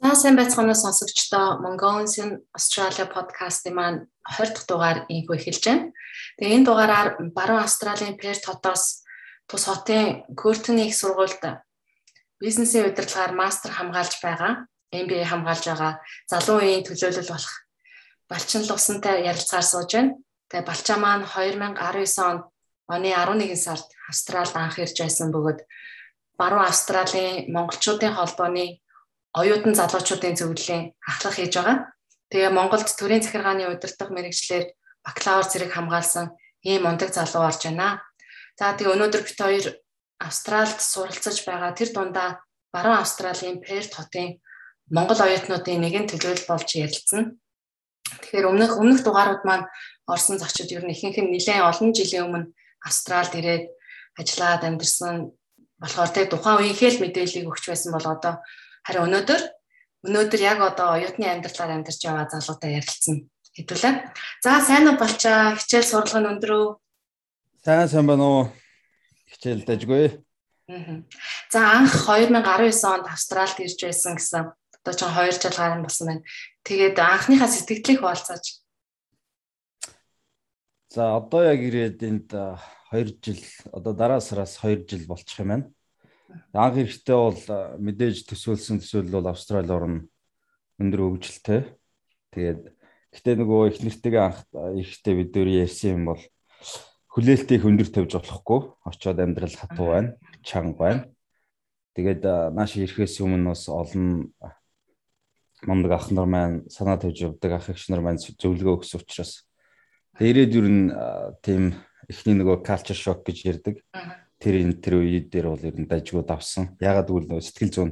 За сайн байцгаана уу сонсогчдоо Mongolians in Australia подкастын маань 20 дахь дугаар инхүү эхэлж байна. Тэгээ энэ дугаараар баруун Австралийн Перт хотоос тус хотын Curtin их сургуульд бизнесийн удирдлагаар мастер хамгаалж байгаа, MBA хамгаалж байгаа залуу үеийн төлөөлөл болох Балчин Лувсантай ярилцгаар сууж байна. Тэгээ Балчаа маань 2019 онд оны 11 сард Австралид анх ирж байсан бөгөөд баруун Австралийн монголчуудын холбооны оюутан залуучуудын зөвлөлийн ахлах хийж байгаа. Тэгээ Монголд төрийн захиргааны удирдах мэрэгчлэр бакалавр зэрэг хамгаалсан ийм мундаг залуу орж байна. За тэгээ өнөөдөр бид хоёр Австралид суралцаж байгаа тэр дундаа баруун Австралийн Перт хотын Монгол оюутнуудын нэгэн төлөөлөл болж ярилцсан. Тэгэхээр өмнөх өмнөх дугаарууд маань орсон зочид ер нь ихэнх нь нэлээд олон жилийн өмнө Австралид ирээд ажиллаад амьдарсан болохоор тэг тухайн үеийнхээ л мэдээллийг өгч байсан бол одоо Харин өнөөдөр өнөөдөр яг одоо оюутны амьдралаар амьдарч байгаа залуутай ярилцсан хэдүүлээ. За сайн уу болчаа хичээл сургалга нь өндөр үү? Сайн сайн байна уу? Хичээл дажгүй. За анх 2019 онд Австралид ирж байсан гэсэн одоо ч 2 жил гарсан болсон байна. Тэгээд анхныхаа сэтгэлдлийг хуваалцаач. За одоо яг ирээд энд 2 жил одоо дараа сараас 2 жил болчих юм байна. Анх эрэхтэй бол мэдээж төсөөлсөн төсөөлөл бол Австрали орн өндөр хөгжилтэй. Тэгээд гэтээ нөгөө их нэртэйгээ анх эрэхтэй бид өөр ярьсан юм бол хүлээлтийг өндөр тавьж болохгүй. Очоод амьдрал хатуу байна, чанга байна. Тэгээд нааш ирэхээс өмнө бас олон мундаг ах нар маань санаа тавьж явдаг ах эгч нар маань зөвлөгөө өгсөн учраас ирээд юу н тийм эхний нөгөө culture shock гэж ярьдаг тэр энэ тэр үед дээр бол ер нь дажгууд авсан. Ягаад гэвэл сэтгэл зүйн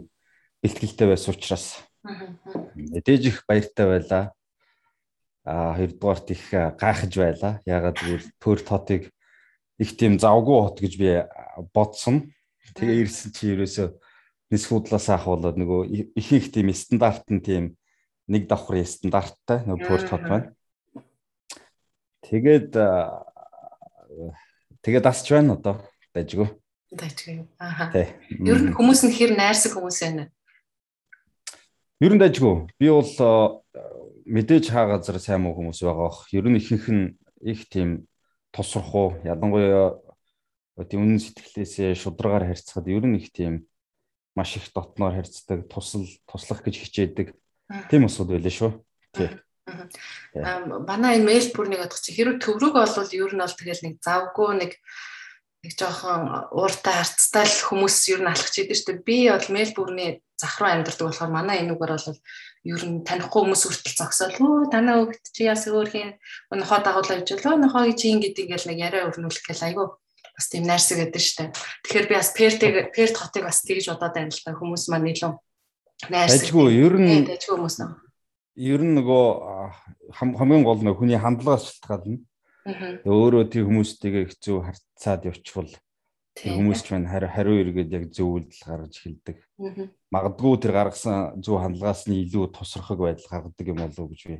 бэлтгэлтэй байсан учраас мэдээж их баяртай байлаа. А хоёрдугаарт их гайхаж байлаа. Ягаад гэвэл төр тотыг их тийм завгүй хот гэж би бодсон. Тэгээ ирсэн чи ерөөсөө нисхуудлаас болоод нөгөө их их тийм стандарт нь тийм нэг давхрын стандарттай нөгөө төр тот байна. Тэгээд тэгээд асч байна одоо дайжгүй. Дайжгүй. Ааха. Ер нь хүмүүс нь хэр найрсаг хүмүүс байна. Ер нь дайжгүй. Би бол мэдээж хаа газар сайн муу хүмүүс байгаа бох. Ер нь ихэнх нь их тийм тосрох уу ялангуяа тийм үнэн сэтгэлээсээ шударгаар харьцахад ер нь их тийм маш их дотноор харьцдаг, тусал туслах гэж хичээдэг. Тийм усуд байлаа шүү. Тий. Аа манай энэ Мельбурнийг одох чи хэрэг төврөг болвол ер нь бол тэгэл нэг завгүй нэг нэг жоохон ууртай харцтай л хүмүүс ер нь алхаж идэв шүү дээ. Би бол Мельбурний зах руу амьдардаг болохоор манай энүүгээр бол ер нь танихгүй хүмүүс хүртэл зогсоол. Өө танаа өгт чи яас өөрхийн нохоо дагуулж лөө нохоо чи ингэ гэдэг ингээл нэг яриа өрнүүлэх гэл айгүй бас тийм найрсаг гэдэг шүү дээ. Тэгэхээр би бас Пертиг Перт хотыг бас тэгж бодоод байна л та хүмүүс маань илүү найрсаг. Ажгүй ер нь ажгүй хүмүүс нөө. Ер нь нөгөө хамгийн гол нь хүний хандлагаас шалтгаална. Өөрөө тийм хүмүүстэйгээ хэцүү харьцаад явчихвал хүмүүс ч маань хариу эргээд яг зөв үйлдэл гаргаж эхэлдэг. Магадгүй тэр гаргасан зөв хандлагаас нь илүү тусрахыг байдал гаргадаг юм болов уу гэж би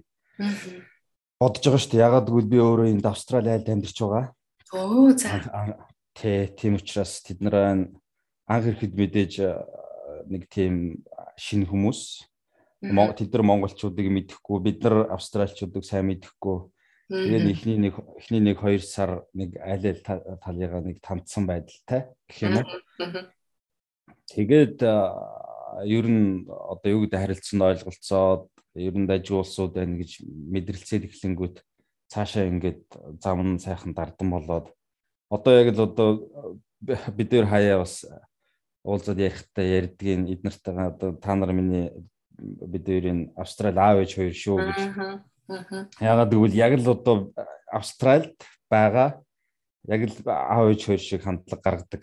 бодож байгаа шүү дээ. Ягаад гэвэл би өөрөө энд Австрали айлд амьдарч байгаа. Оо за. Тэ тийм учраас тэд нараа анх ирэхэд мэдээж нэг тийм шинэ хүмүүс тэд нар монголчуудыг мэдэхгүй бид нар австралчуудыг сайн мэдэхгүй Тэгээд эхний нэг эхний нэг 2 сар нэг аль аль талыгаа нэг тандсан байдалтай гэх юм уу. Тэгээд ер нь одоо юу гэдэг харилцсан ойлголцоод ер нь дажиг улсууд байна гэж мэдрэлцээд эхлэнгүүт цаашаа ингээд зам нь сайхан дардан болоод одоо яг л одоо бид нэр хаяа бас уулзаад ярихдаа ярьдгийн эднэртэйгээ одоо та нар миний бид нэрийн Австрали аав ээж хоёр шүү гэж Ягаад гэвэл яг л одоо Австральд байгаа яг л аав ээж хоёр шиг хандлага гаргадаг.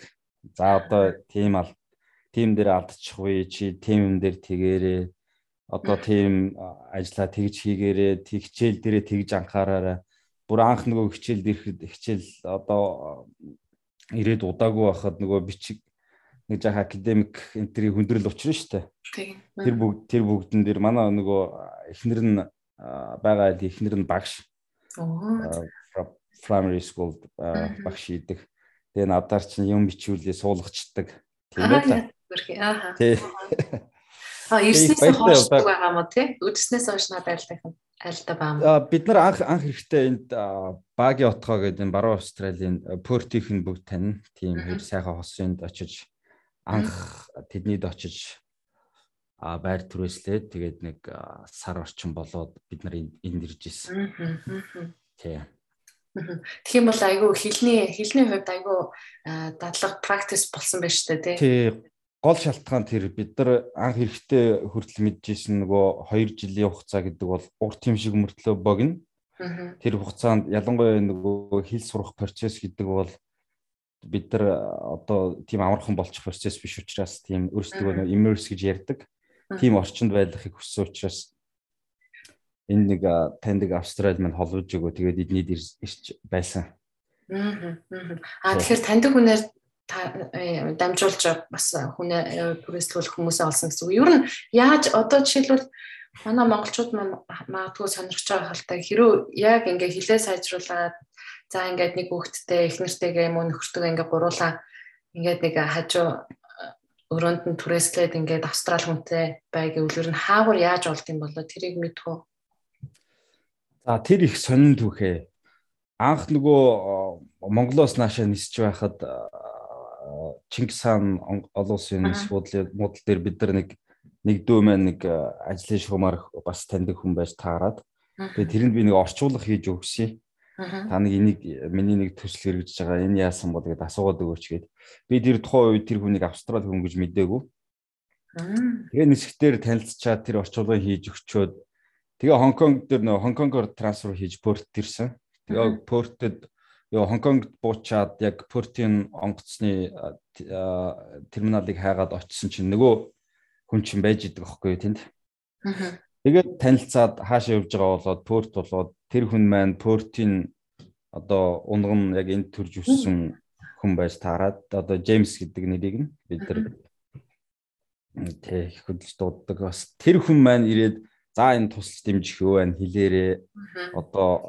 За одоо тийм ал тим дээр алдчихгүй чи тим юм дээр тэгээрээ одоо тийм ажилла тэгж хийгээрээ тэгчээл дээрээ тэгж анхаараарай. Бүр анх нөгөө хичээлд ирэхэд хичээл одоо ирээд удаагүй байхад нөгөө бичиг нэг жаа академик энтрийг хүндрэл учрна шүү дээ. Тэр бүгд тэр бүгдэн дээр манай нөгөө эхнэр нь байгаа ихнэр нь багш. primary school багш идэг. Тэгээ надаар чинь юм бичүүлээ суулгачдаг. Тийм ээ. Ааха. Тий. А ирснээс хойш байгаа мó тий? Ирснээс хойш надад айлтах юм айлтаа баа. Бид нар анх анх хэрэгтэй энд Баги отгоо гэдэг энэ баруун Австралийн Портих нь бүгд тань. Тийм хэр сайхан хосынд очиж анх тэднийд очиж а байр түрээслээд тэгээд нэг сар орчим болоод бид нар энд ирж исэн. Тий. Тэгэх юм бол айгүй хилний хилний хувьд айгүй дадлага практис болсон байж тээ тий. Тий. Гол шалтгаан тэр бид нар анх эрэхтэй хүртэл мэдчихсэн нөгөө 2 жилийн хугацаа гэдэг бол урт юм шиг мөртлөө богино. Тэр хугацаанд ялангуяа нөгөө хэл сурах процесс гэдэг бол бид нар одоо тийм амархан болчих процесс биш учраас тийм өөрсдөө immerse гэж ярьдаг. Тийм орчинд байхыг хүссэн учраас энэ нэг таньдаг Австрали мань холбож өгөө тэгээд эднийд ирж байсан. Аа тэгэхээр таньдаг хүнээр э, дамжуулж бас хүнээ түрээслүүлэх хүмүүсээ олсон гэсэн үг. Ер нь яаж одоо жишээлбэл манай монголчууд магадгүй сонирхож байгаа халтай хэрөө яг ингээ хилээ сайжруулаад за ингээд нэг хүүхэдтэй их нэртэйгээ юм уу нөхөртөө ингээ гуруулаа ингээд нэг хажуу өрөөнд нь түрээслээд ингээд австрал хүнтэй бай гэвэл нь хаагур яаж олд юм болоо тэрийг мэдхүү. За тэр их сонин түүхээ. Анх нөгөө Монголоос наашаа нисэж байхад Чингис хаан олон улсын нис бодлын модал дээр бид нар нэг нэг дүү маань нэг э, ажлын шугамар бас таньдаг хүн байж таарад. Тэгээд тэрэнд би нэг орчуулга хийж өгсөн. Та нэг энийг миний нэг төсөл хэрэгжиж байгаа энэ яасан бол гэдээ асуугаад өгөөч гээд. Би тэр тухайн үед тэр хүнийг австрал хүн гэж мэдээгүй. Тэгээ нисгтэр танилцчаад тэр орчуулгыг хийж өгчөөд тэгээ Хонконг дээр нөө Хонконгоор трансфер хийж Порт ирсэн. Тэгээ Портэд ёо Хонконгт буучаад яг Портын онгоцны терминалыг хайгаад очисон чинь нөгөө хүн чинь байж идэг аахгүй тэнд. Тэгээд танилцаад хаашаа явж байгаа болоод порт болоод тэр хүн маань портын одоо унган яг энд төрж өссөн хүн байж таарад одоо Джеймс гэдэг нэрийг нь бид нар тэг хөдөлж дууддаг. Бас тэр хүн маань ирээд за энэ тусалж дэмжих юу байна? Хэлээрээ одоо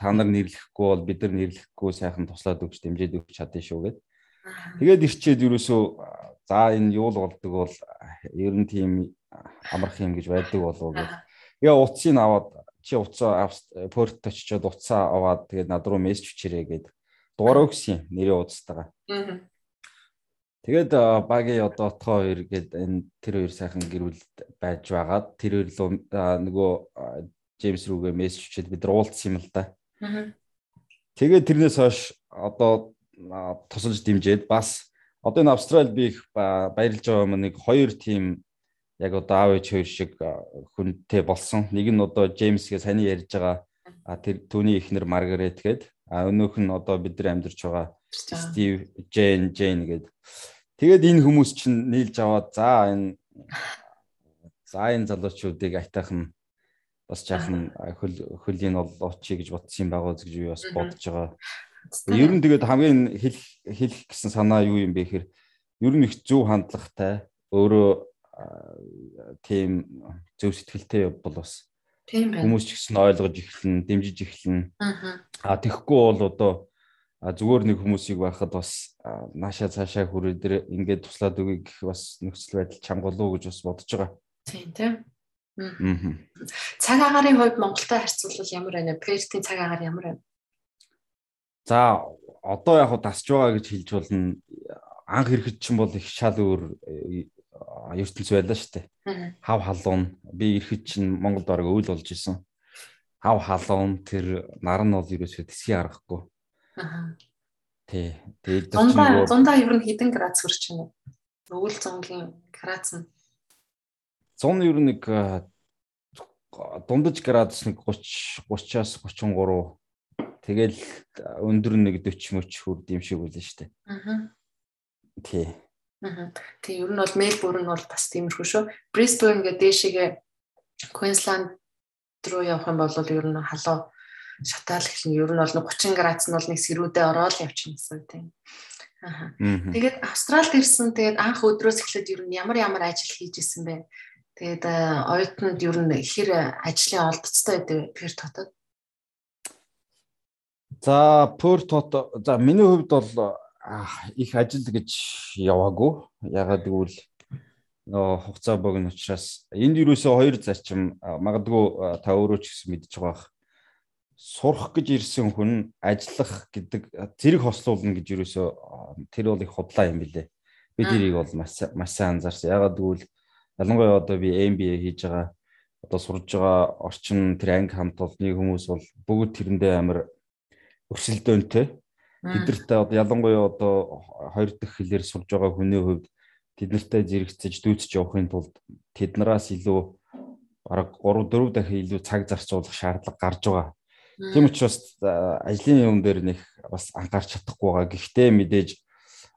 та нар нэрлэхгүй бол бид нар нэрлэхгүй сайхан туслаад өгч дэмжиж өгч чадсан шүү гэд. Тэгээд ирчээд юусоо за энэ юу л болдог бол ер нь тийм амарх юм гэж байдаг болов гэх. Яа утсыг аваад чи утсаа порт очичоод утсаа аваад тэгээд над руу мессеж хүчээрэй гэд дуурай өгсөн нэрээ уудстагаа. Тэгээд багийн одоо отгоо хоёр гээд энэ тэр хоёр сайхан гэрүүл байж байгаад тэр хоёр руу нөгөө Джеймс рүүгээ мессеж хүчээд бид уулзсан юм л да. Тэгээд тэрнээс хойш одоо тусалж дэмжиж бас одоо энэ Австрали би их баярлж байгаа юм нэг хоёр тим яг одоо аав ээж хоёр шиг хүнтэй болсон. Нэг нь одоо Джеймсгээ саний ярьж байгаа. Тэр түүний эхнэр Маргарет гээд а өнөөх нь одоо бид нар амьдарч байгаа Стив Джейн Джейн гээд тэгээд энэ хүмүүс чинь нийлж аваад за энэ за энэ залуучуудыг айтайхан бас жаахан хөл хөлийн очие гэж бодсон байгаа гэж би бас бодож байгаа. Ер нь тэгээд хамгийн хэлэх хэлэх гэсэн санаа юу юм бэ гэхээр ер нь их зөв хандлагатай өөрөө тийм зөв сэтгэлтэй бол бас хүмүүс ч гэсэн ойлгож эхлэн, дэмжиж эхлэн. Аа тэгэхгүй бол одоо зүгээр нэг хүмүүсийг байхад бас наашаа цаашаа хүрээ дээр ингээд туслаад өгье гэх бас нөхцөл байдал чангалуу гэж бас бодож байгаа. Тийм тийм. Цаг агарын хувьд Монголтой харьцуулбал ямар байна вэ? Пертийн цаг агаар ямар байна? За одоо яг дасж байгаа гэж хэлж болно. Анх ирэхэд чинь бол их шал өөр ертөнц байлаа шүү дээ. Хав халуун би ирэхэд чинь Монгол бараг өвөл болж исэн. Хав халуун тэр нар нь бол ерөөсөө тэсгий аргахгүй. Тий. Тэгээд зундаа зундаа ер нь хэдэн градус хүрч байна вэ? Өвөл зунгийн градус нь 100 ер нь нэг дундаж градус нэг 30 30-аас 33 Тэгэл өндөр нэг 40 мөч хүрд юм шиг үлээ штэ. Аа. Тий. Аа. Тэг ер нь бол Мельбурн бол бас тиймэрхүү шүү. Brisbane гэдэг дээшээгээ Queensland руу явах юм бол ер нь халуу шатаал эхлэн ер нь бол 30 градус нь бол нэг сэрүүдээ ороод явчихна гэсэн тийм. Аа. Тэгээд Австралид ирсэн тэгээд анх өдрөөс эхлээд ер нь ямар ямар ажил хийж исэн бэ? Тэгээд оюутнууд ер нь хэр ажлын олдцтой байдаг тэр дотоод За Perth хот за миний хувьд бол их ажил гэж яваагүй. Ягаад гэвэл нөө хугацаа богино учраас энд юусоо хоёр зарчим магадгүй та өөрөө ч гэсэн мэдж байгаа сурах гэж ирсэн хүн ажиллах гэдэг зэрэг хослуулна гэж юусоо тэр бол их худлаа юм билэ. Би тэрийг бол маш маш сайн анзаарсан. Ягаад гэвэл ялангуяа одоо би MBA хийж байгаа одоо сурж байгаа орчин тэр анги хамт олонний хүмүүс бол бүгд тэрэндээ амар өрсөлдөөнтэй. Тэдэртээ одоо ялангуяа одоо хоёр дахь хэлээр сурж байгаа хүний хувьд тэднэртэй зэрэгцэж дүүцэж явахын тулд тэднээс илүү бараг 3 4 дахин илүү цаг зарцуулах шаардлага гарч байгаа. Тийм учраас ажлын юм дээр нэг бас анхаарч чадахгүй байгаа. Гэхдээ мэдээж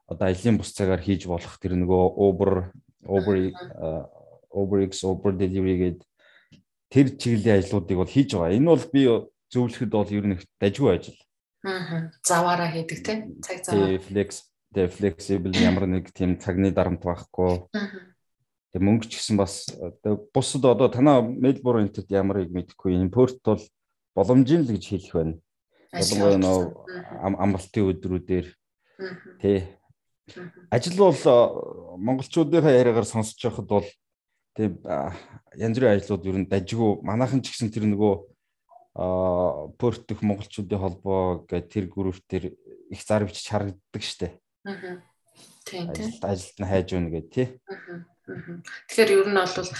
одоо ажлын бус цагаар хийж болох тэр нөгөө Uber Uber Uber-X Uber delivery гэдэг тэр чиглэлийн ажлуудыг бол хийж байгаа. Энэ бол би зөвлөхөд бол ер нь дажгүй ажил. Аа. Заваараа хийдэг тийм цаг заваа. Flex, the flexible ямар нэг тийм цагны дарамт байхгүй. Тэг мөнгө ч гэсэн бас бусад одоо танаа Melbourne энтэд ямарыг мэдэхгүй. Import бол боломжийн л гэж хэлэх байна. Ялангуяа нөө амралтын өдрүүдээр тий. Ажил бол монголчуудынхаа яриагаар сонсож байхад бол тийм янз бүрийн ажлууд ер нь дажгүй манайхан ч гэсэн тэр нөгөө а портөх монголчуудын холбоо гэх тэр группээр их зар бичиж харагддаг штэ. Аа. Тийм тийм. Ажилд нь хайж өгнө гэх тий. Аа. Тэгэхээр ер нь бол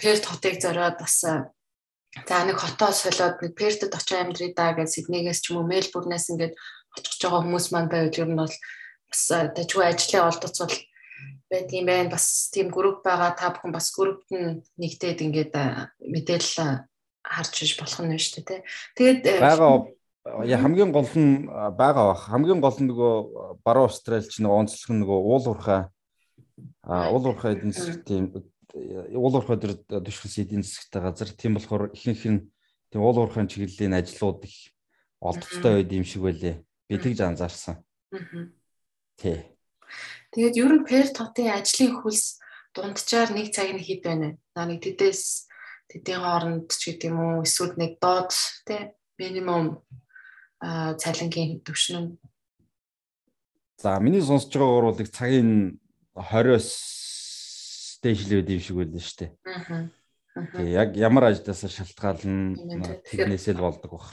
перт хотыг зориод бас за нэг хотоо солиод нэг пертэд очиж амьдрий да гэж Сиднейгээс ч юм уу Мельбурнээс ингээд очих байгаа хүмүүс маань байвал ер нь бол бас дажгүй ажлын олдоцвол байт юм байна. Бас тийм групп байгаа та бүхэн бас группт нэгдээд ингээд мэдээлэл харж иж болох нь шүү дээ. Тэгээд байгаа хамгийн гол нь байгаа бах. Хамгийн гол нь нөгөө баруун Австралич нөгөө онцлог нь нөгөө уул уурхай уул уурхай эдийн засаг тийм уул уурхай дээр төшөлс эдийн засагтай газар. Тийм болохоор ихэнх нь тийм уул уурхайн чиглэлийн ажлууд их олдцтой байд юм шиг байлээ. Би тэгж анзаарсан. Тий. Тэгээд ер нь пер тотын ажлын хөлс дунджаар нэг цаг нь хэд байна вэ? Наа нэг тэдээс тэдийн хооронд ч гэдэг юм уу эсвэл нэг доод тий минимум а цалингийн төвшин За миний сонсож байгаагаар бол их цагийн 20-с дэжлээд юм шиг байлаа шүү дээ. Аа. Тэг яг ямар ажлаас шалтгаална тэрнээсээ л болдог баг.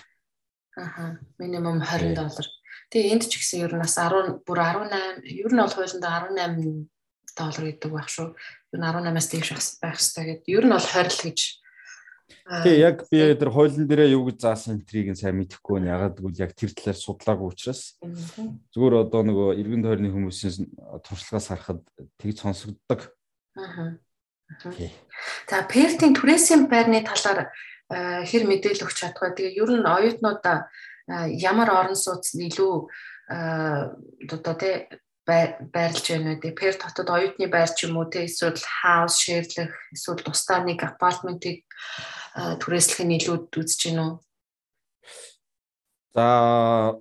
Аа. Минимум 20 доллар. Тэгээ энд ч гэсэн ер нь бас 10 бүр 18 ер нь бол хуулиндаа 18 доллар гэдэг байх шүү. Ер нь 18-аас дээш байх хэрэгтэй гэдэг. Ер нь бол 20 л гэж. Тэгээ яг би тэр хуулийн дээрээ юу гэж заасан энтрийг нь сайн мэдэхгүй нь ягаад гэвэл яг тэр талаар судлаагүй учраас зүгээр одоо нөгөө эргэн тойрны хүмүүсийн туршлагаас харахад тэгж сонсогддог. Аа. За пертийн түрээсийн байрны талаар хэр мэдээлэл өгч чадгаа. Тэгээ ер нь оюутнуудаа ямар орон сууц илүү одоо тий байрлаж байна үү? Пер хотод оюутны байр ч юм уу тий эсвэл хаус шеэрлэх эсвэл тусдаа нэг апартментыг түрээслэх нь илүү үзэж байна уу? За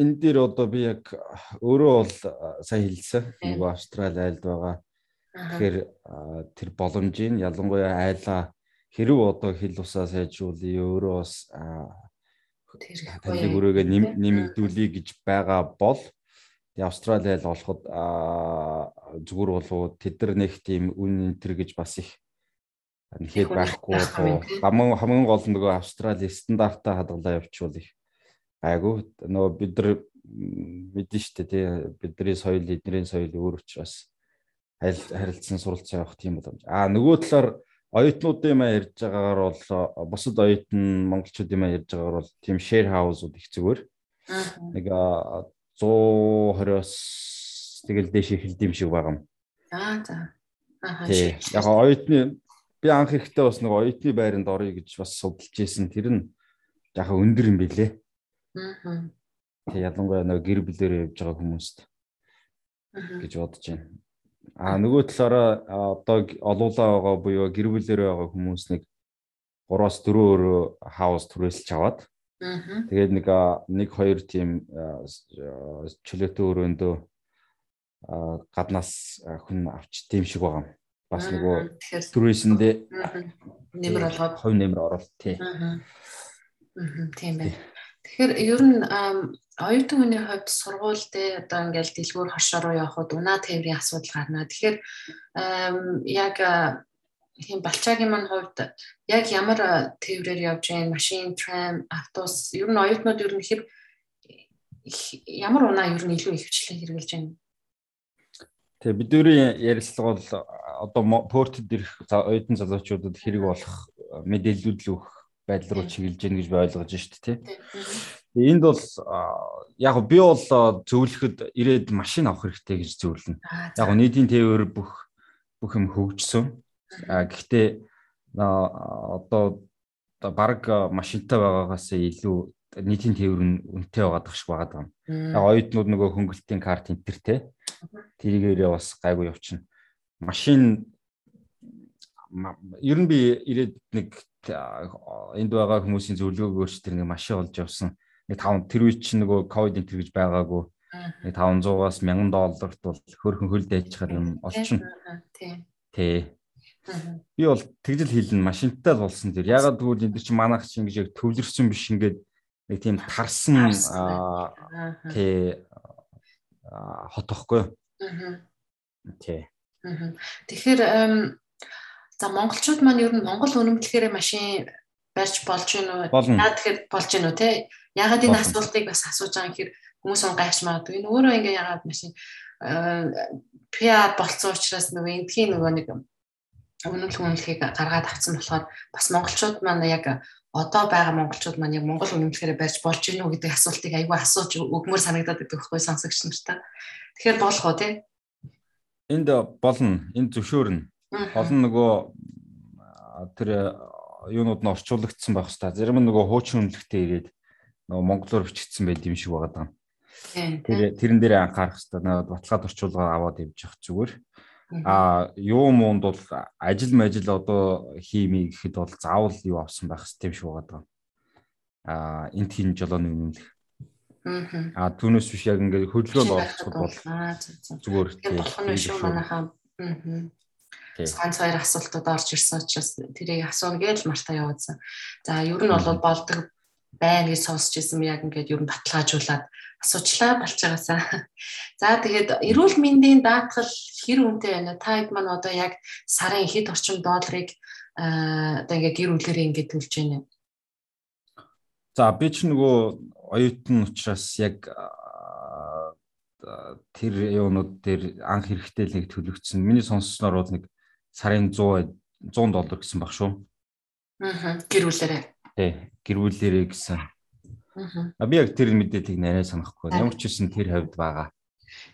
энэ дээр одоо би яг өөрөө бол сайн хэлсэн. Нөгөө Австрали айлд байгаа. Тэгэхээр тэр боломжийн ялангуяа айлаа хэрв одоо хил усаа сайжруулъя өөрөө бас танилыг өрөөгөө нэмэгдүүлэе гэж байгаа бол Австрали айл болоход зүгээр болов тэд нар нэг тийм үн энтер гэж бас их нэхэд байхгүй хамгийн хамгийн гол нь нөгөө Австрали стандартаа хадгалаа явуучвал их гайгүй нөгөө бид нар мэдэн штэ тий бидний соёл эдний соёл өөр учраас харилцсан суралцсан явах тийм боломж. А нөгөө талаар оюутнуудын маа ярьж байгаагаар бол бусад оюутан монголчуудын маа ярьж байгаагаар бол тийм share house-ууд их зүгээр. Нэг 120-оос тэгэл дээш эхэлдэг юм шиг байгаа юм. Аа за. Аа. Яг оюутны би анх ихтэй бас нэг оюутны байранд орё гэж бас судалж ийсэн. Тэр нь яхаа өндөр юм билэ. Аа. Тэг ялангуяа нэг гэр бүлээр явж байгаа хүмүүст гэж бодож байна. А нөгөө талаараа одоо олуулаа байгаа буюу гэр бүлэрээ байгаа хүмүүс нэг 3-аас 4 өөр хаус түрээсэлж аваад тэгээд нэг нэг хоёр тийм чөлөөтэй өрөөндөө гаднаас хүн авч тийм шиг байгаа юм. Бас нөгөө түрээсэндээ нэмэр олгоод хувь нэмэр оруулалт тий. Тийм байна. Тэгэхээр ер нь оюутан хүний хувьд сургууль дээр одоо ингээл дэлгүүр хошоо руу явхад унаа тээврийн асуудал гарна. Тэгэхээр яг тийм балчаагийн мань хувьд яг ямар тээврээр явж байна? Машин, трам, автобус ер нь оюутнууд ер нь хэр ямар унаа ер нь илүү ихвчлэн хэрэгжилж байна? Тэгээ бидний ярилцлага бол одоо портод ирэх оюутан залуучуудад хэрэг болох мэдээлүүд л өгөх байдал руу чиглэж гин гэж би ойлгож шүү дээ тий. Энд бол яг би бол зөвлөхөд ирээд машин авах хэрэгтэй гэж зөвлөнө. Яг нийтийн тээвэр бүх бүх юм хөгжсөн. Гэхдээ одоо баг машинтай байгаагаас илүү нийтийн тээвэр нь үнэтэй байгаад шиг байгаад байна. Яг оюутнууд нөгөө хөнгөлтийн карт энтертэй тэрийгээрээ бас гайгүй явчихна. Машин ер нь би ирээд нэг энд байгаа хүмүүсийн зөвлөгөөгөөр ч тэр нэг машин олж явсан. Нэг 5 тэр үе чинь нөгөө ковид энэ гэж байгаагүй. Нэг 500-аас 1000 долларт бол хөрхөн хөл дайчхаар юм олчихно. Тий. Тий. Би бол тэгжэл хийлэн машинтай л болсон тэр. Ягаад гэвэл энэ чинь манайх чинь ингэж яг төвлөрсөн биш ингээд нэг тийм тарсан тий хотохгүй. Тий. Тэгэхээр за монголчууд маань ер нь монгол үнэмлэхээр машин барьж болж гин үү? Яа тэгэхээр болж гин үү те? Ягаад энэ асуултыг бас асууж байгаа юм хэрэг хүмүүс он гайхш магадгүй. Энэ өөрөө ингээ ягаад машин PR болцсон учраас нөгөө эндхийн нөгөө нэг үнэмлэх үнэмлэхийг гаргаад авсан болохоор бас монголчууд маань яг одоо байгаа монголчууд маань яг монгол үнэмлэхээр барьж болж гинүү гэдэг асуултыг айгүй асууж өгмөр санагдаад байдаг байхгүй сонсогч нартай. Тэгэхээр болох уу тий? Энд болно. Энд зөвшөөрнө. Олон нөгөө тэр юунууд нь орчуулагдсан байх хэвээр. Зарим нь нөгөө хуучин үнэлэхтэй ирээд нөгөө монголоор бичигдсэн байд юм шиг байгаа даа. Тэр тэрэн дээр анхаарах. Нөгөө баталгаад орчуулга аваад явж явах зүгээр. А юу муунд бол ажил мажил одоо хиймий гэхэд бол заавал юу авсан байх юм шиг байгаа. А энт хин жолооны үнэмлэх. Аа түүнээс биш яг ингээд хөдөлгөөнд оролцоход бол зүгээр тийм болох нь шүү манайхаа. Ганц хоёр асуултууд орж ирсэн учраас тэрийг асууна гэж мартаа явуулсан. За ер нь бол болдог байна гэж сонсч ирсэн яг ингээд ер нь баталгаажуулаад асуучлаа балчаагаасаа. За тэгээд эрүүл мэндийн даатгал хэр үнэтэй байна? Та хэд маань одоо яг сарын хэд орчим долларыг одоо ингээд гэр бүлэрээ ингээд төлж байна. За би ч нөгөө оюутан учраас яг тэр юунууд дээр анх хэрэгтэй л нэг төлөгдсөн. Миний сонссноор бол нэг сарын 100 100 доллар гэсэн баг шүү. Аа гэр бүлэрээ. Тий, гэр бүлэрээ гэсэн. Аа би яг тэр мэдээллийг нарай санахгүй. Ямар ч үсэн тэр хавьд байгаа.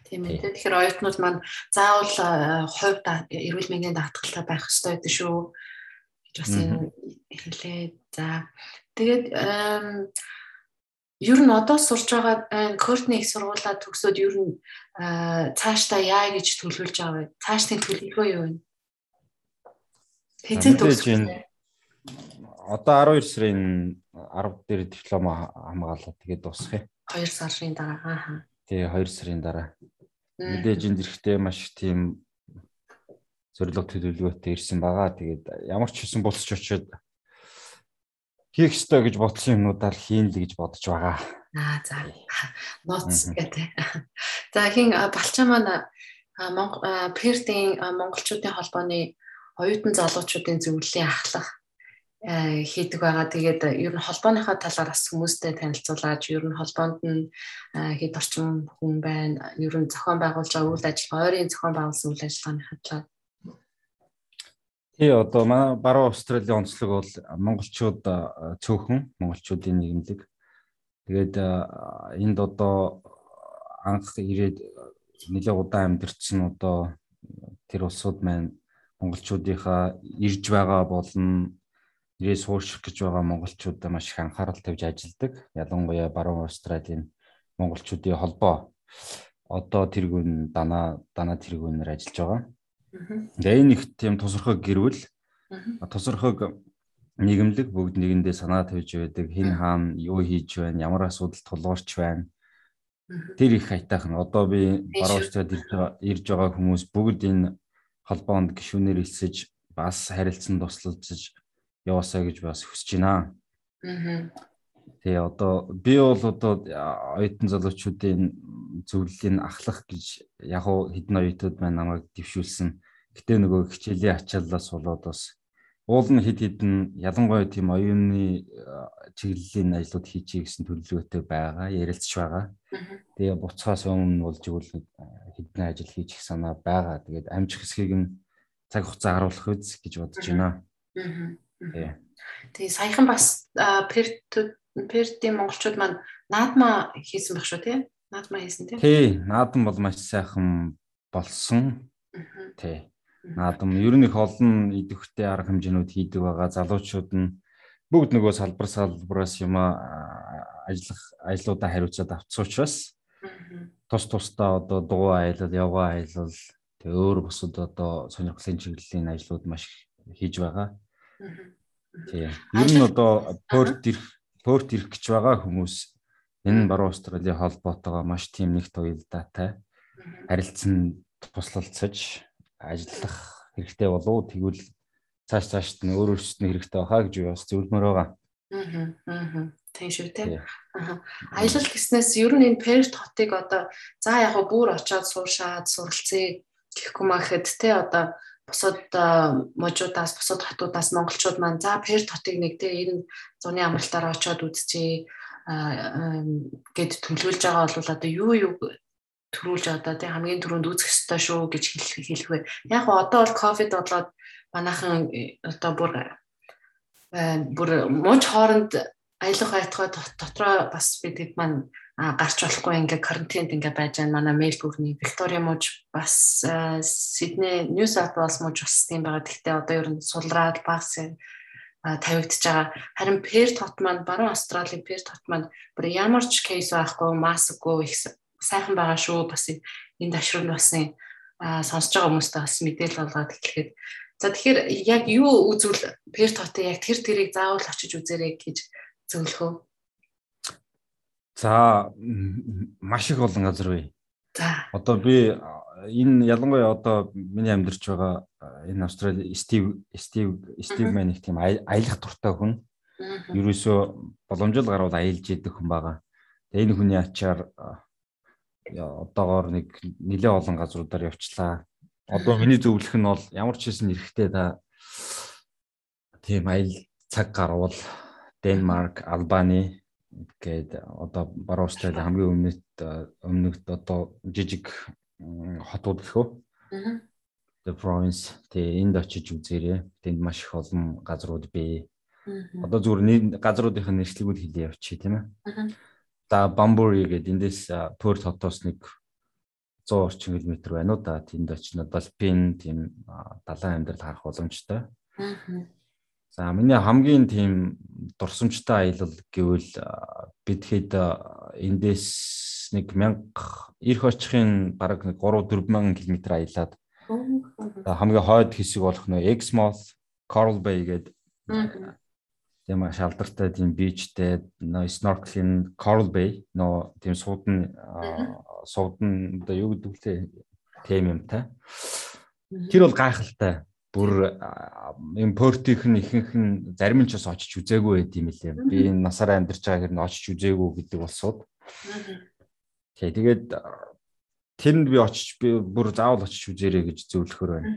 Тийм ээ. Тэгэхээр оюутнууд маань заавал хувьд эрүүл мэндийн даатгалтай байх ёстой гэдэг шүү. гэж бас хэлээ. За тэгээд ер нь одоо сурж байгаа Кортны их сургуулаа төгсөөд ер нь цаашдаа яа гэж төлөвлөж байгаа вэ? Цаашдын төлөвлөгөө юу вэ? Тэцээ төгсөх одоо 12 сарын 10 дээр диплома хамгаалаад тэгээд дуусгах юм. 2 сарын дараа аа. Тий 2 сарын дараа. Мэдээж энэ зэрэгтэй маш тийм зорилго төлөвлөгөөтэй ирсэн байгаа. Тэгээд ямар ч хэсэн болсч очиод хийх ёстой гэж бодсон юмнуудаар хийн л гэж бодож байгаа. Аа за. Ноц гэдэг. За хин балчаа маань Монгол Пердийн монголчуудын холбооны оюутан залуучуудын зөвлөлийн ахлах хийдэг байгаа. Тэгээд э, ер нь холбооныхоо талаар бас хүмүүстэй танилцуулаад ер нь холбоонд нь э, хэд орчим хүн байна. Ер нь зохион байгуулж байгаа үйл ажиллагаа, ойрын зохион байгуулсан үйл ажиллагааны хатлаа. Тий одоо манай баруун Австралийн онцлог бол монголчууд цөөхөн монголчуудын нийгэмлэг. Тэгээд энд одоо анх ирээд нэлээд удаан амьдэрсэн одоо тэр улсууд маань монголчуудынхаа ирж байгаа болон ирээ суурших гэж байгаа монголчуудаа маш их анхаарал тавьж ажилладаг. Ялангуяа баруун Австралийн монголчуудын холбоо одоо тэргүүн дана дана тэргүүнээр ажиллаж байгаа. Тэгээ энэ их тийм тусархаг гэрвэл тусархаг нийгэмлэг бүгд нэгэндээ санаа тавьж байдаг. Хэн хаана юу хийж байна, ямар асуудал тулгуурч байна. Тэр их хайтайхан. Одоо би баруун Австралид ирж байгаа хүмүүс бүгд энэ холбоонд гишүүнээр элсэж бас харилцан туслалцж яваасаа гэж бас хүсэж байна. Аа. Тэгээ одоо би бол одоо оюутан залуучуудын зөвлөлийн ахлах гэж яг уу хэдэн оюутнууд маань намайг дэвшүүлсэн. Гэтэ нөгөө хичээлийн ачааллаас болоод бас уул нь хэд хэдэн ялангуяа тийм оюуны чиглэлийн ажлууд хийчихье гэсэн төлөвлөгөөтэй байгаа, ярилцж байгаа. Тэгээ буцхаас өмнө болж игэл хэдэн ажил хийчих санаа байгаа. Тэгээд амжих хэсгийг нь цаг хугацаа харуулах үз гэж бодож байна. Тэгээ. Тэгээ саяхан бас пердийн монголчууд маань наадма хийсэн байх шүү тий? Наадма хийсэн тий? Тий, наадам бол маш сайхан болсон. Тий. Наадам ер нь их олон идэвхтэй арга хэмжээнүүд хийдэг байгаа. Залуучууд нь бүгд нөгөө салбар салбараас юм ажиллах ажлуудаа хариуцаад авцсан учраас тус тусдаа одоо дугуй аялал, явгаа аялал тэгээ өөр бусад одоо сонирхлын чиглэлийн ажлууд маш хийж байгаа. Тийм. Ер нь одоо Перт ирэх Перт ирэх гэж байгаа хүмүүс энэ баруун Австралийн холбоотойгоо маш тийм нэг туйлдаатай харилцан туслалцаж ажиллах хэрэгтэй болов тэгвэл цааш цаашд нь өөр өөрсөд нь хэрэгтэй байхаа гэж бас зөвлөмөр байгаа. Аа. Аа. Тийм шүү те. Аа. Аялал гэснээс ер нь энэ Перт хотыг одоо за яг бүр очиод суушаад суралцъя гэхгүй махэд те одоо бусад можуудаас бусад хотуудаас монголчууд маань за Перт хотыг нэг те энэ зуны амралтаар очиод үзчихье гэд төлөвлөж байгаа бол одоо юу юу төрүүлж одоо тий хамгийн түрүүнд үүсэх ёстой шүү гэж хэлэх вэ. Яг одоо бол ковид болоод манайхан одоо бүр бүр мууч хооронд аялах байтугай дотроо бас бид хэд маань гарч болохгүй ингээ карантинд ингээ байж байгаа манай Мельбурний Виктория мууж бас Сидней Нью Саут Уэлс мууж бас тийм байгаа. Гэхдээ одоо ер нь сулраад багс тавигдж байгаа. Харин Перт хот маань баруун Австралийн Перт хот маань бүр ямар ч кейс байхгүй, маскгүй их сайхан байгаа шүү. Бас энэ ташрууд бас сонсож байгаа хүмүүстээ бас мэдээлэл болгоод эхлэхэд За тэгэхээр яг юу үзвэл Перт хотын яг тэр тэрийг заавал очиж үзээрэй гэж зөвлөхөө. За маш их олон газар бай. За. Одоо би энэ ялангуяа одоо миний амьдарч байгаа энэ Австрали Стив Стив Стив маань их тийм аялах дуртай хүн. Ерөөсөө боломжтой гарвал аялж идэх хүн байгаа. Тэгээ энэ хүний ачаар одоогоор нэг нэлээд олон газруудаар явчлаа. Одоо миний зөвлөх нь бол ямар ч хэсэн эрэхтэй та тийм аял цаг гарвал Денмарк, Албани гээд одоо баруун Австрали хамгийн өмнөд өмнөд одоо жижиг хотууд гэхөө. The province тэгээ энд очиж үзээрэй. Тэнд маш их олон газрууд бий. Одоо зүгээр газруудынх нь нэршлигүүд хэлээ явчих тийм ээ. За Бамбури гэдэг эндээс Перт хотоос нэг 100 орчим км байна уу да. Тэнд очинод Балпин тийм далайн амьдрал харах боломжтой. За миний хамгийн тийм дурсамжтай аялал гэвэл бид хэд эндээс нэг 1000 эрх очихын бараг 3 4000 км аялаад хамгийн хойд хэсэг болох нөө Exmouth, Coral Bay гэдэг тийм шалдартай тийм бичтэй нөө snorkeling Coral Bay нөө тийм суудан суудан одоо юу гэдэг вэ тийм юм та. Тэр бол гайхалтай бүр юм портих нь ихэнх нь зарим нь ч бас очиж үзээгүй байд юм лээ. Би энэ насаараа амьдарч байгаа нь очиж үзээгүй гэдэг болсууд. Тэгээ тэгээд тэнд би очиж би бүр заавал очиж үзээрэй гэж зөвлөхөр байна.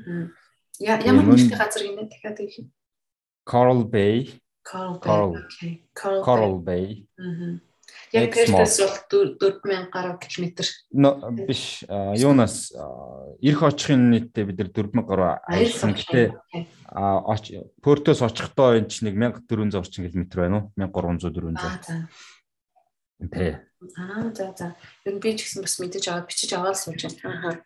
Ямар нэртэй газар гинэ дахиад хэлье. Coral Bay. Coral Bay. Coral Bay. Яг Пертэс бол 4000 гаруй километр. Биш. Юунаас эрх очихын нийтдээ бид нар 4000 гаруй аялсан. Гэтэ Портос очихдоо энэ чинь 1400 орчим километр байна уу? 1300 400. Тэ. Аа за за. Ер нь би ч гэсэн бас мэдээж аваад бичиж аваад сууж байна.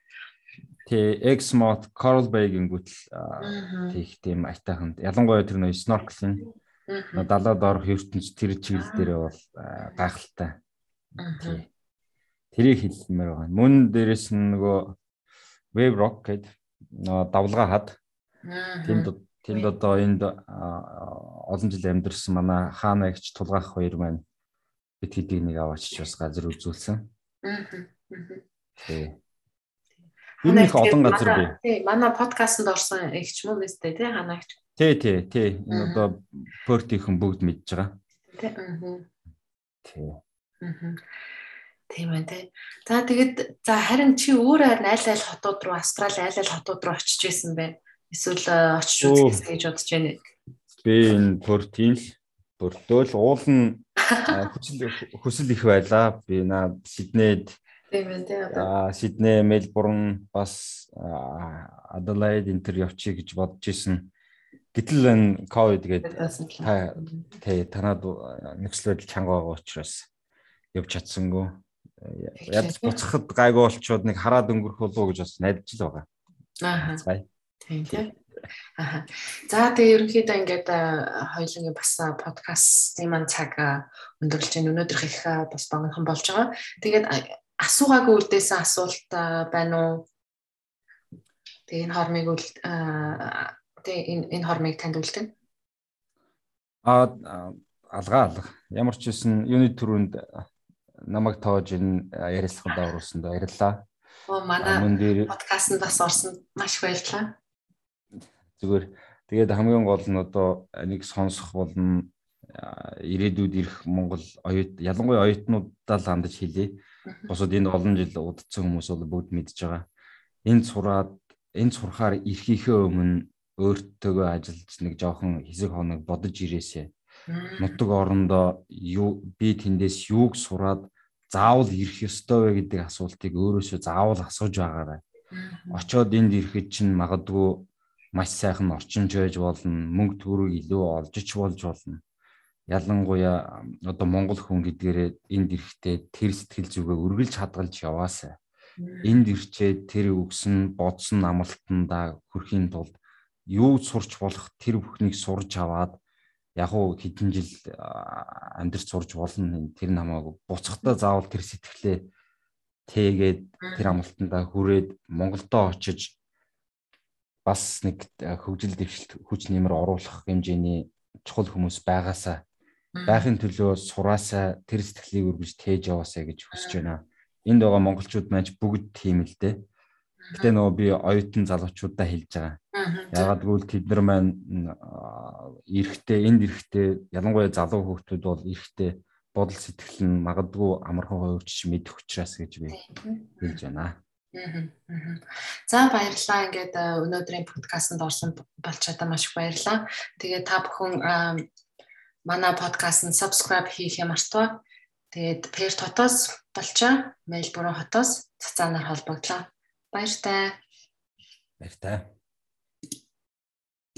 Тэ Exmouth Coral Bay гингүүтэл тийх тийм айтайхан. Ялангуяа тэр нөө snorkeling далаад орох ертөнц тэр чиглэл дээр бол гайхалтай. Тэрийг хэлмээр байгаа. Мөн дээрэс нь нөгөө wave rock гэдэг давлгаа хад. Тэнд тэнд одоо энд олон жил амьдэрсэн манай хаана ягч тулгаах хоёр маань бид хэдийг нэг аваачиж бас газар үзүүлсэн. Тий. Энэ их олон газар бий. Манай подкастт орсон ягч мөн нэстэй тий ханаагч. Тий, тий, тий. Энэ одоо портийнхэн бүгд мэдж байгаа. Тий. тий. Тийм байна тий. За тэгэд за харин чи харин аль аль хотууд руу Австрали аль аль хотууд руу очиж исэн бэ? Эсвэл э, очиж үзэх гэж бодож байна. Би энэ Портийн л Портол уул нь хүсэл хүсэл их байлаа. Би наа Сиднейд Тийм байна тий. Аа Сидней, Мельбурн бас Аделаид энэ төр явчих гэж бодож исэн. Гэтэл энэ ковид гэдэг та тий танад нөхцөл байдал чанга байгаа учраас явж чадсангүй. Ядч буцахад гайгүй болчоод нэг хараад өнгөрөх болов гэж бас найдаж л байгаа. Аа. Тийм тийм. Аа. За тэгээ ерөнхийдөө ингээд хоёулангийн бас подкастын маань цаг өндөрлж байна. Өнөөдрөх их бас богинохон болж байгаа. Тэгээд асуугаагүй үлдээсэн асуулт байна уу? Тэгээ энэ хормыг энэ энэ хормыг танд үлдэн. Аа алгаа алга. Ямар ч үсэн юуны төрөнд намайг тоож энэ ярилцлаганд оруулсанд баярлалаа. Оо манай подкастт бас орсонд маш баярлалаа. Зүгээр тэгээд хамгийн гол нь одоо нэг сонсох болно ирээдүйд ирэх Монгол оюут ялангуяа оюутнуудаа л хандаж хэлье. Босод энэ олон жил удацсан хүмүүс бол бүгд мэдж байгаа. Энд сураад энд сурахаар эрхийнхээ өмнө өөртөөгөө ажиллаж нэг жоохон хэсэг хоног бодож ирээсэ. Нутаг орондоо юу би тэндээс юуг сураад заавал ирэх ёстой вэ гэдэг асуултыг өөрөөсөө заавал асууж байгаарай. Очоод энд ирэхэд чинь магадгүй маш сайхан орчинж байж болно, мөнгө төгрөг илүү олж ч болж болно. Ялангуяа одоо монгол хүн гэдгээрээ энд ирэхдээ тэр сэтгэл зүгээ үргэлж хадгалж яваасаа. Энд ирчээд тэр үгсэн бодсон амлалтандаа хүрэхийн тулд юу сурч болох тэр бүхнийг сурж аваад яг уу хэдэн жил амьдрч сурж болно тэр намайг буцахтаа заавал тэр сэтгэлээ тээгээд тэр амлалтандаа хүрээд Монголдо очиж бас нэг хөгжил дэвшилт хүч нэмэр оруулах хэмжээний чухал хүмүүс байгаасаа байхын төлөө сураасаа тэр сэтгэлийг үргэлж тээж яваасаа гэж хүсэж байна. Энд байгаа монголчууд маань бүгд тийм л дээ. Гэтэ нөгөө би оюутан залуучуудаа хэлж байгаа. Ягаад гэвэл тэд нар маань эрэхтэй энд эрэхтэй ялангуяа залуу хүүхдүүд бол эрэхтэй бодол сэтгэл нь магадгүй амархан хувирч мэдэх учраас гэж би хэлж байна. За баярлалаа. Ингээд өнөөдрийн подкастт орсон болчоодаа маш их баярлалаа. Тэгээ та бүхэн манай подкастт subscribe хийх юм артваа. Тэгээд Пер хотоос болчоо, Мельбурн хотоос цацаанаар холбогдлоо. Баяртай. Баяртай.